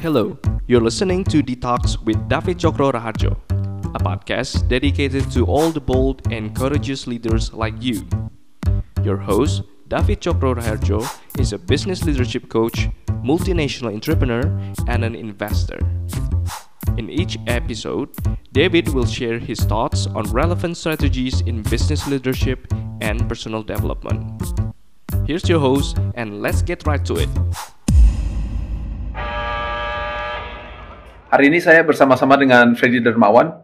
Hello, you're listening to Detox with David Chokro Raharjo, a podcast dedicated to all the bold and courageous leaders like you. Your host, David Chokro Raharjo, is a business leadership coach, multinational entrepreneur, and an investor. In each episode, David will share his thoughts on relevant strategies in business leadership and personal development. Here's your host, and let's get right to it. Hari ini saya bersama-sama dengan Freddy Dermawan.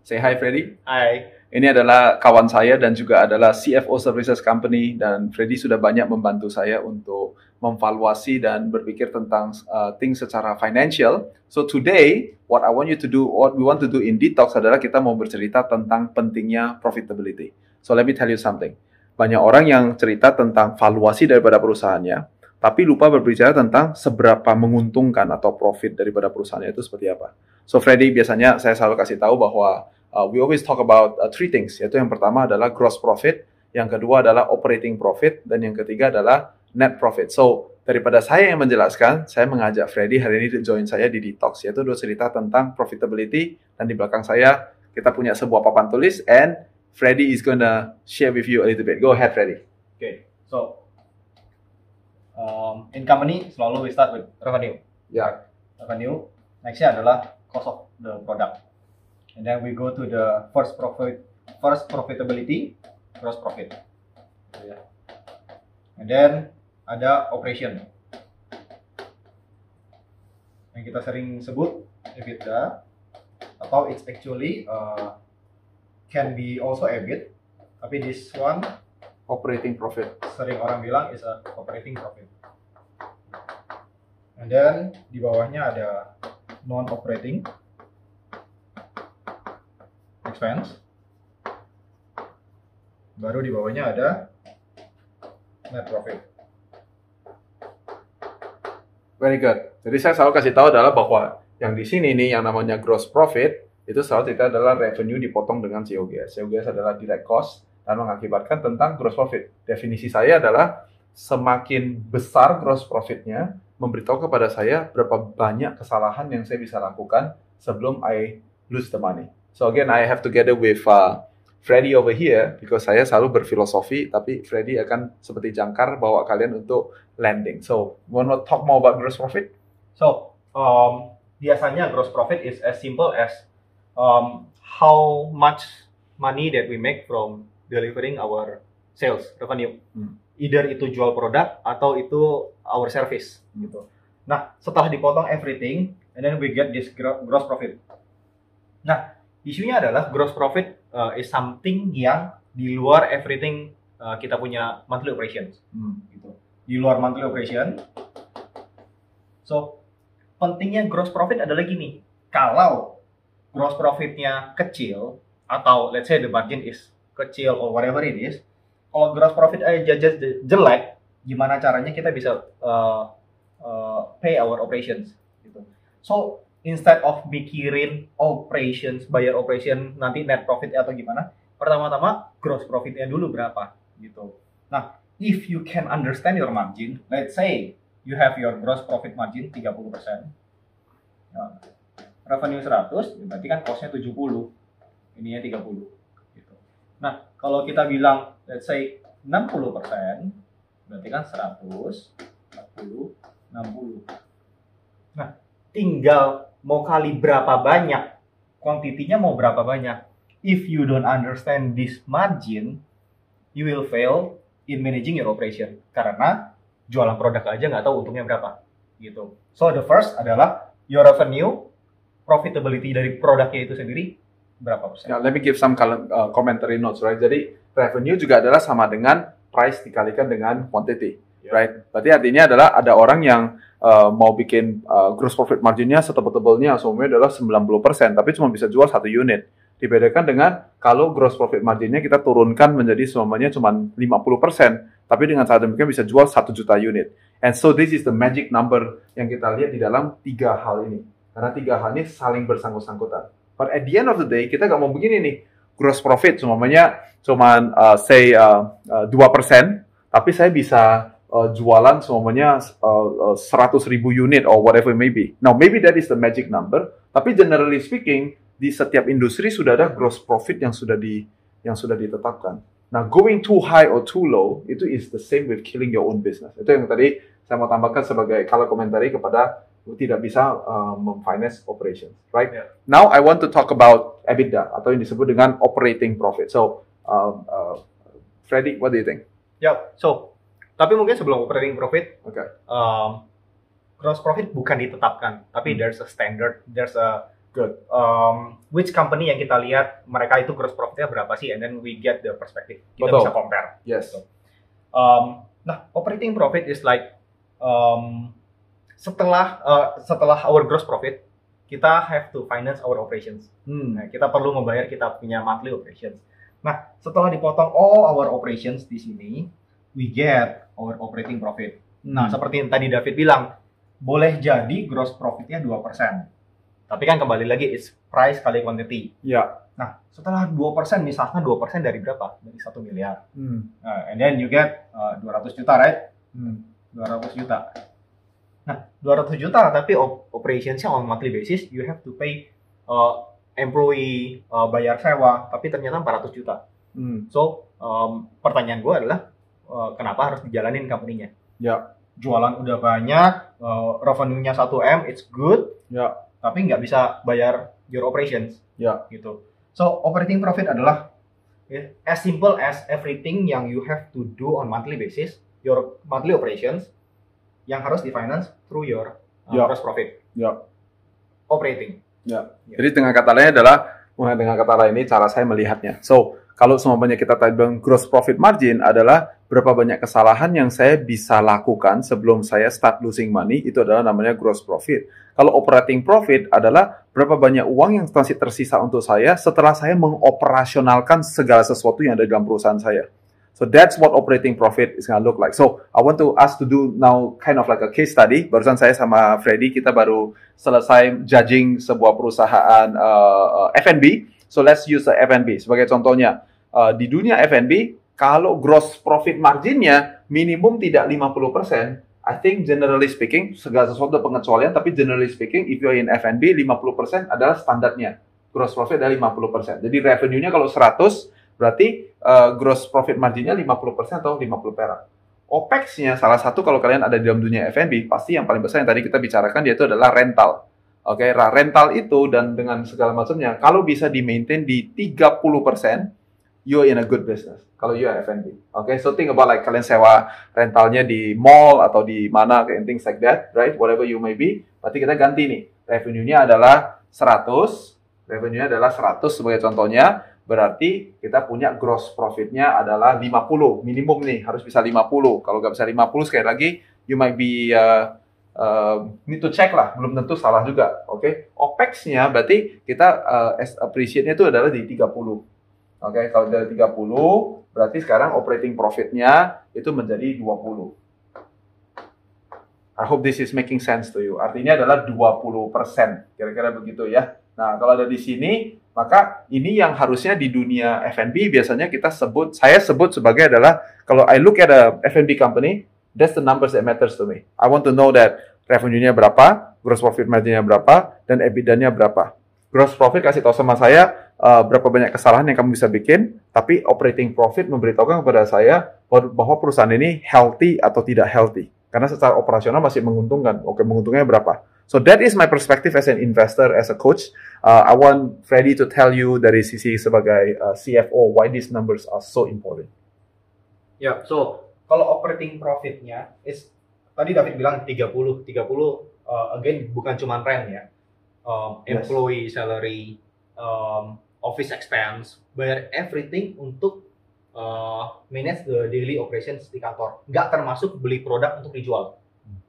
Say hi Freddy. Hai. Ini adalah kawan saya dan juga adalah CFO Services Company dan Freddy sudah banyak membantu saya untuk memvaluasi dan berpikir tentang uh, things secara financial. So today, what I want you to do, what we want to do in Detox adalah kita mau bercerita tentang pentingnya profitability. So let me tell you something. Banyak orang yang cerita tentang valuasi daripada perusahaannya, tapi lupa berbicara tentang seberapa menguntungkan atau profit daripada perusahaannya itu seperti apa. So Freddy biasanya saya selalu kasih tahu bahwa uh, we always talk about uh, three things, yaitu yang pertama adalah gross profit, yang kedua adalah operating profit, dan yang ketiga adalah net profit. So daripada saya yang menjelaskan, saya mengajak Freddy hari ini join saya di Detox, yaitu dua cerita tentang profitability, dan di belakang saya kita punya sebuah papan tulis, and Freddy is gonna share with you a little bit. Go ahead, Freddy. Okay. so um, in company selalu we start with revenue. Ya. Revenue. Nextnya adalah cost of the product. And then we go to the first profit, first profitability, gross profit. Ya. And then ada operation. Yang kita sering sebut EBITDA atau it's actually uh, can be also EBIT, tapi this one Operating profit. sering orang bilang is a operating profit. And then di bawahnya ada non operating expense. Baru di bawahnya ada net profit. Very good. Jadi saya selalu kasih tahu adalah bahwa yang di sini nih yang namanya gross profit itu selalu cerita adalah revenue dipotong dengan COGS. COGS adalah direct cost dan mengakibatkan tentang gross profit. Definisi saya adalah semakin besar gross profitnya memberitahu kepada saya berapa banyak kesalahan yang saya bisa lakukan sebelum I lose the money. So again, I have together with uh, Freddy over here because saya selalu berfilosofi, tapi Freddy akan seperti jangkar bawa kalian untuk landing. So, want to talk more about gross profit? So, um, biasanya gross profit is as simple as um, how much money that we make from delivering our sales revenue. Hmm. Either itu jual produk atau itu our service gitu. Nah, setelah dipotong everything and then we get this gro- gross profit. Nah, isunya adalah gross profit uh, is something yang di luar everything uh, kita punya monthly operations gitu. Di luar monthly operation. So, pentingnya gross profit adalah gini. Kalau gross profitnya kecil atau let's say the margin is kecil or whatever it is, kalau gross profit aja je- jelek, gimana caranya kita bisa uh, uh, pay our operations gitu. So, instead of mikirin operations, bayar operation nanti net profit atau gimana, pertama-tama gross profitnya dulu berapa gitu. Nah, if you can understand your margin, let's say you have your gross profit margin 30%. Nah, revenue 100, berarti kan costnya 70. Ininya 30. Nah, kalau kita bilang, let's say 60%, berarti kan 100, 40, 60. Nah, tinggal mau kali berapa banyak, kuantitinya mau berapa banyak. If you don't understand this margin, you will fail in managing your operation. Karena jualan produk aja nggak tahu untungnya berapa. Gitu. So the first adalah your revenue, profitability dari produknya itu sendiri berapa persen. Ya, let me give some uh, commentary notes, right? Jadi revenue juga adalah sama dengan price dikalikan dengan quantity, Ya. right? Berarti artinya adalah ada orang yang uh, mau bikin uh, gross profit marginnya setebel-tebelnya semuanya adalah 90%, tapi cuma bisa jual satu unit. Dibedakan dengan kalau gross profit marginnya kita turunkan menjadi semuanya cuma 50%, tapi dengan saat demikian bisa jual satu juta unit. And so this is the magic number yang kita lihat di dalam tiga hal ini. Karena tiga hal ini saling bersangkut-sangkutan. But at the end of the day, kita nggak mau begini nih. Gross profit semuanya cuma uh, say uh, uh, 2%, tapi saya bisa uh, jualan semuanya uh, uh, 100 ribu unit or whatever it may be. Now maybe that is the magic number, tapi generally speaking di setiap industri sudah ada gross profit yang sudah di yang sudah ditetapkan. Nah, going too high or too low itu is the same with killing your own business. Itu yang tadi saya mau tambahkan sebagai kalau komentari kepada tidak bisa uh, memfinance operations, right? Yeah. Now I want to talk about EBITDA atau yang disebut dengan operating profit. So, um, uh, Freddy, what do you think? Ya, so tapi mungkin sebelum operating profit, Oke. um, gross profit bukan ditetapkan, tapi Hmm. there's a standard, there's a Good. um, which company yang kita lihat mereka itu gross profitnya berapa sih, and then we get the perspective, kita Betul. bisa compare. Yes. Um, nah, operating profit is like um, setelah uh, setelah our gross profit, kita have to finance our operations. Hmm. Nah, kita perlu membayar kita punya monthly operations. Nah, setelah dipotong all our operations di sini, we get our operating profit. Nah, Hmm. seperti yang tadi David bilang, boleh jadi gross profitnya 2%. Tapi kan kembali lagi, it's price kali quantity. Ya. Nah, setelah 2%, misalkan 2% dari berapa? Dari 1 miliar. Hmm. Nah, and then you get uh, 200 juta, right? Hmm. 200 juta. Nah, 200 juta, tapi op operationsnya on monthly basis, you have to pay uh, employee, uh, bayar sewa, tapi ternyata 400 juta. Hmm. So, um, pertanyaan gue adalah, uh, kenapa harus dijalanin company-nya? Ya. Jualan udah banyak, uh, revenue-nya 1M, it's good, Ya. tapi nggak bisa bayar your operations. Ya. Gitu. So, operating profit adalah ya, as simple as everything yang you have to do on monthly basis, your monthly operations, yang harus di-finance through your uh, Ya. gross profit. Ya. Operating. Jadi dengan kata lain adalah dengan kata lain ini cara saya melihatnya. So, kalau semuanya kita tadi bilang gross profit margin adalah berapa banyak kesalahan yang saya bisa lakukan sebelum saya start losing money, itu adalah namanya gross profit. Kalau operating profit adalah berapa banyak uang yang masih tersisa untuk saya setelah saya mengoperasionalkan segala sesuatu yang ada dalam perusahaan saya. So that's what operating profit is gonna look like. So I want to ask to do now kind of like a case study. Barusan saya sama Freddy kita baru selesai judging sebuah perusahaan uh, F&B. So let's use the F&B sebagai contohnya. Uh, di dunia F&B kalau gross profit marginnya minimum tidak 50%, I think generally speaking segala sesuatu pengecualian tapi generally speaking if you're in F&B 50% adalah standarnya. Gross profit adalah 50%. Jadi revenue-nya kalau 100 berarti uh, gross profit marginnya 50% atau 50 perak. OPEX-nya salah satu kalau kalian ada di dalam dunia F&B pasti yang paling besar yang tadi kita bicarakan yaitu adalah rental. Oke, nah, rental itu dan dengan segala macamnya kalau bisa di maintain di 30% you're in a good business. Kalau you are F&B. Oke, so think about like kalian sewa rentalnya di mall atau di mana kayak things like that, right? Whatever you may be. Berarti kita ganti nih. Revenue-nya adalah 100, revenue-nya adalah 100 sebagai contohnya berarti kita punya gross profitnya adalah 50 minimum nih harus bisa 50 kalau nggak bisa 50 sekali lagi you might be uh, uh, need to check lah belum tentu salah juga oke okay? opex-nya berarti kita uh, appreciate-nya itu adalah di 30 oke okay? kalau dari 30 berarti sekarang operating profit-nya itu menjadi 20 I hope this is making sense to you artinya adalah 20% kira-kira begitu ya nah kalau ada di sini maka ini yang harusnya di dunia F&B biasanya kita sebut, saya sebut sebagai adalah kalau I look at a F&B company, that's the numbers that matters to me. I want to know that revenue-nya berapa, gross profit margin-nya berapa, dan EBITDA-nya berapa. Gross profit kasih tahu sama saya uh, berapa banyak kesalahan yang kamu bisa bikin, tapi operating profit memberitahukan kepada saya bahwa perusahaan ini healthy atau tidak healthy. Karena secara operasional masih menguntungkan. Oke, menguntungnya berapa? So that is my perspective as an investor, as a coach. Uh, I want Freddy to tell you dari sisi sebagai uh, CFO why these numbers are so important. Ya, so kalau operating profitnya is tadi David bilang 30, 30 uh, again bukan cuma rent ya. Um, Yes. employee salary, um, office expense, bayar everything untuk uh, manage the daily operations di kantor. Nggak termasuk beli produk untuk dijual.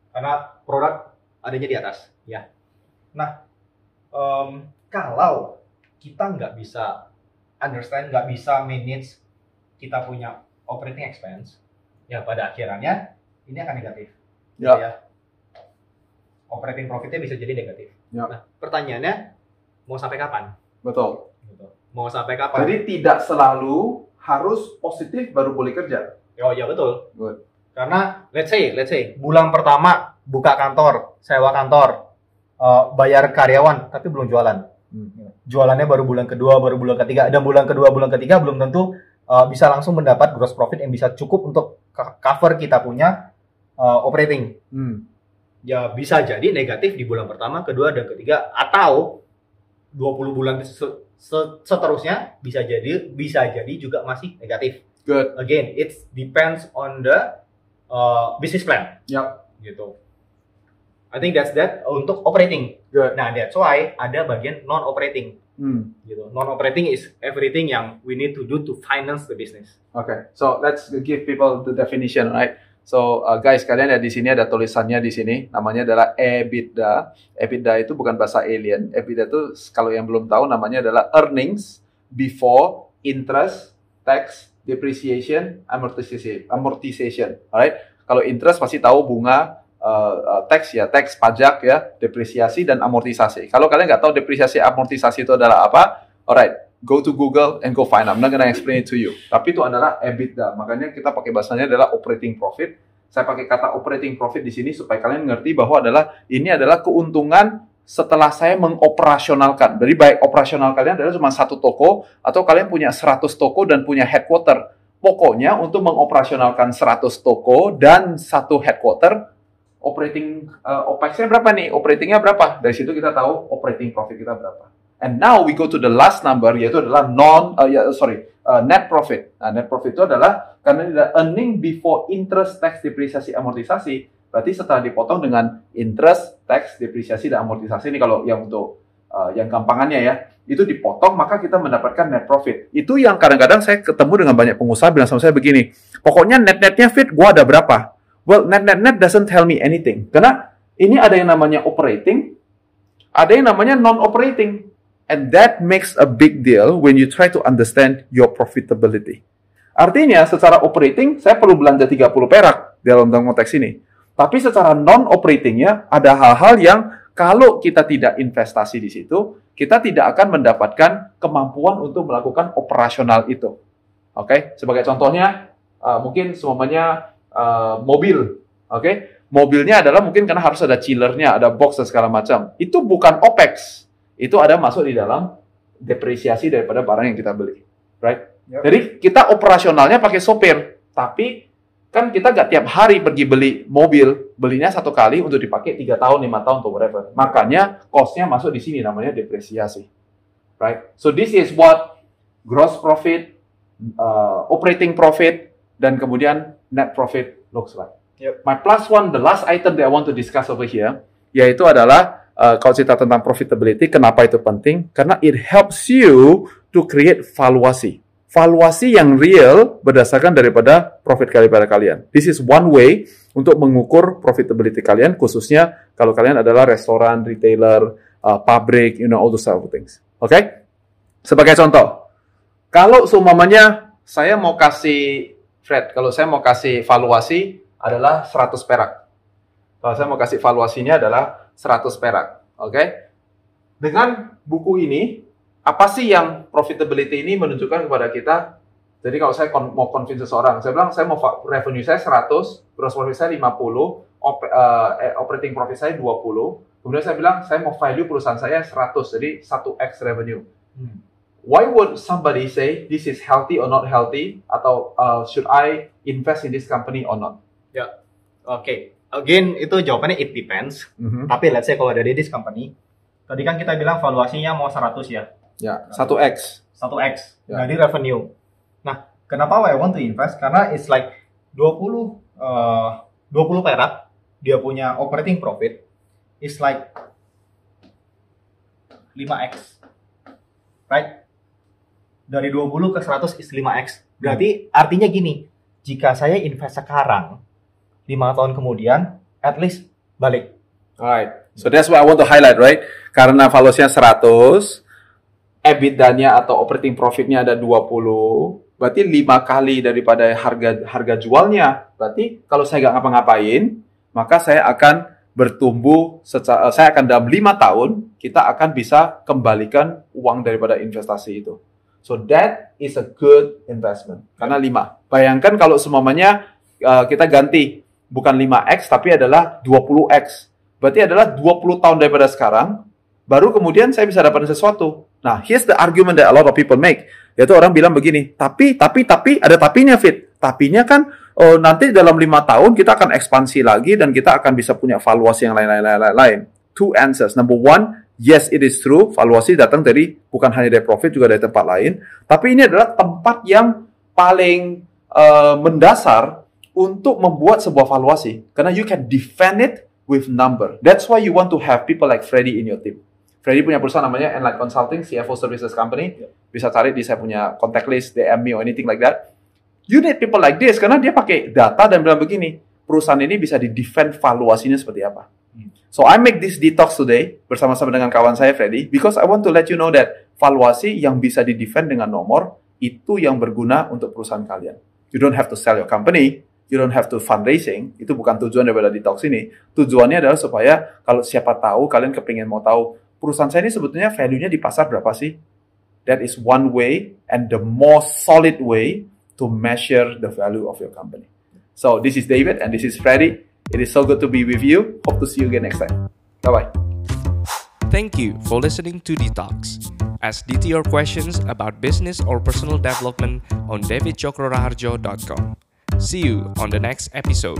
Karena produk adanya di atas, ya. Nah, um, kalau kita nggak bisa understand, nggak bisa manage kita punya operating expense, ya pada akhirannya ini akan negatif. Ya. Ya. Operating profitnya bisa jadi negatif. Ya. Nah, pertanyaannya mau sampai kapan? Betul. Gitu. Mau sampai kapan? Jadi tidak selalu harus positif baru boleh kerja. oh ya betul. Good. Karena let's say, let's say bulan pertama buka kantor, sewa kantor, uh, bayar karyawan, tapi belum jualan. Jualannya baru bulan kedua, baru bulan ketiga, dan bulan kedua, bulan ketiga belum tentu uh, bisa langsung mendapat gross profit yang bisa cukup untuk co- cover kita punya uh, operating. Hmm. Ya bisa jadi negatif di bulan pertama, kedua, dan ketiga, atau 20 bulan se- se- seterusnya bisa jadi bisa jadi juga masih negatif. Good. Again, it depends on the uh, business plan Yep. gitu. I think that's that untuk operating. Good. Nah, that's why ada bagian non operating Hmm. gitu. Non operating is everything yang we need to do to finance the business. Okay, so let's give people the definition, right? So uh, guys, kalian lihat di sini ada tulisannya di sini, namanya adalah EBITDA. EBITDA itu bukan bahasa alien. EBITDA itu kalau yang belum tahu namanya adalah earnings before interest, tax, depreciation, amortization. Amortization, alright? Kalau interest pasti tahu bunga, uh, tax ya, tax pajak ya, depresiasi dan amortisasi. Kalau kalian nggak tahu depresiasi amortisasi itu adalah apa, alright, go to Google and go find. I'm not gonna explain it to you. Tapi itu adalah EBITDA. Makanya kita pakai bahasanya adalah operating profit. Saya pakai kata operating profit di sini supaya kalian ngerti bahwa adalah ini adalah keuntungan setelah saya mengoperasionalkan. Jadi baik operasional kalian adalah cuma satu toko atau kalian punya 100 toko dan punya headquarter. Pokoknya untuk mengoperasionalkan 100 toko dan satu headquarter, operating uh, OPEX-nya berapa nih? Operatingnya berapa? Dari situ kita tahu operating profit kita berapa. And now we go to the last number yaitu adalah non uh, ya sorry uh, net profit. Nah, net profit itu adalah karena ini adalah earning before interest, tax, depresiasi, amortisasi. Berarti setelah dipotong dengan interest, tax, depresiasi dan amortisasi ini kalau yang untuk uh, yang gampangannya ya, itu dipotong maka kita mendapatkan net profit. Itu yang kadang-kadang saya ketemu dengan banyak pengusaha bilang sama saya begini, pokoknya net-netnya fit gua ada berapa? Well, net-net-net doesn't tell me anything. Karena ini ada yang namanya operating, ada yang namanya non-operating. And that makes a big deal when you try to understand your profitability. Artinya, secara operating, saya perlu belanja 30 perak dalam konteks ini. Tapi secara non-operatingnya, ada hal-hal yang kalau kita tidak investasi di situ, kita tidak akan mendapatkan kemampuan untuk melakukan operasional itu. Oke, sebagai contohnya, uh, mungkin semuanya uh, mobil. Oke, mobilnya adalah mungkin karena harus ada chillernya, ada box dan segala macam. Itu bukan OPEX itu ada masuk di dalam depresiasi daripada barang yang kita beli, right? Yep. Jadi kita operasionalnya pakai sopir, tapi kan kita nggak tiap hari pergi beli mobil, belinya satu kali untuk dipakai tiga tahun, lima tahun, atau whatever. Makanya costnya masuk di sini namanya depresiasi, right? So this is what gross profit, uh, operating profit, dan kemudian net profit looks like. Yep. My plus one, the last item that I want to discuss over here, yaitu adalah uh, kalau cerita tentang profitability, kenapa itu penting? Karena it helps you to create valuasi. Valuasi yang real berdasarkan daripada profit daripada kalian. This is one way untuk mengukur profitability kalian, khususnya kalau kalian adalah restoran, retailer, uh, pabrik, you know, all those type of things. Oke? Okay? Sebagai contoh, kalau seumpamanya saya mau kasih, Fred, kalau saya mau kasih valuasi adalah 100 perak. Kalau saya mau kasih valuasinya adalah 100 perak. Oke? Dengan buku ini, apa sih yang profitability ini menunjukkan kepada kita? Jadi kalau saya mau convince seseorang, saya bilang saya mau revenue saya 100, gross profit saya 50, op- eh, operating profit saya 20. Kemudian saya bilang saya mau value perusahaan saya 100, jadi 1x revenue. Hmm. Why would somebody say this is healthy or not healthy? Atau uh, should I invest in this company or not? Oke, again itu jawabannya it depends. Mhm. Tapi let's say kalau dari this company, tadi kan kita bilang valuasinya mau 100 ya, Ya, 1x. 1x Ya. dari revenue. Nah, kenapa I want to invest? Karena it's like 20 eh, 20 perak dia punya operating profit is like 5x. Right? Dari 20 ke 100 is 5x. Berarti artinya gini, jika saya invest sekarang, 5 tahun kemudian, at least balik. Alright. So that's what I want to highlight, right? Karena valuasinya 100, EBITDA-nya atau operating profit-nya ada 20, berarti 5 kali daripada harga harga jualnya. Berarti kalau saya nggak ngapa-ngapain, maka saya akan bertumbuh secara saya akan dalam 5 tahun kita akan bisa kembalikan uang daripada investasi itu. So that is a good investment. Karena 5. Bayangkan kalau semuanya uh, kita ganti bukan 5x tapi adalah 20x. Berarti adalah 20 tahun daripada sekarang baru kemudian saya bisa dapat sesuatu. Nah, here's the argument that a lot of people make. Yaitu orang bilang begini, tapi, tapi, tapi, ada tapinya fit. Tapinya kan, oh, nanti dalam lima tahun kita akan ekspansi lagi dan kita akan bisa punya valuasi yang lain-lain-lain. Two answers. Number one, yes it is true, valuasi datang dari, bukan hanya dari profit, juga dari tempat lain. Tapi ini adalah tempat yang paling uh, mendasar untuk membuat sebuah valuasi. Karena you can defend it with number. That's why you want to have people like Freddy in your team. Freddy punya perusahaan namanya Enlight Consulting, CFO Services Company. Bisa cari di saya punya contact list, DM me or anything like that. You need people like this karena dia pakai data dan bilang begini, perusahaan ini bisa di defend valuasinya seperti apa. So I make this detox today bersama-sama dengan kawan saya Freddy because I want to let you know that valuasi yang bisa di defend dengan nomor itu yang berguna untuk perusahaan kalian. You don't have to sell your company, you don't have to fundraising. Itu bukan tujuan daripada detox ini. Tujuannya adalah supaya kalau siapa tahu kalian kepingin mau tahu perusahaan saya ini sebetulnya value-nya di pasar berapa sih? That is one way and the more solid way to measure the value of your company. So this is David and this is Freddy. It is so good to be with you. Hope to see you again next time. Bye-bye. Thank you for listening to Detox. Ask DT your questions about business or personal development on davidchokroraharjo.com. See you on the next episode.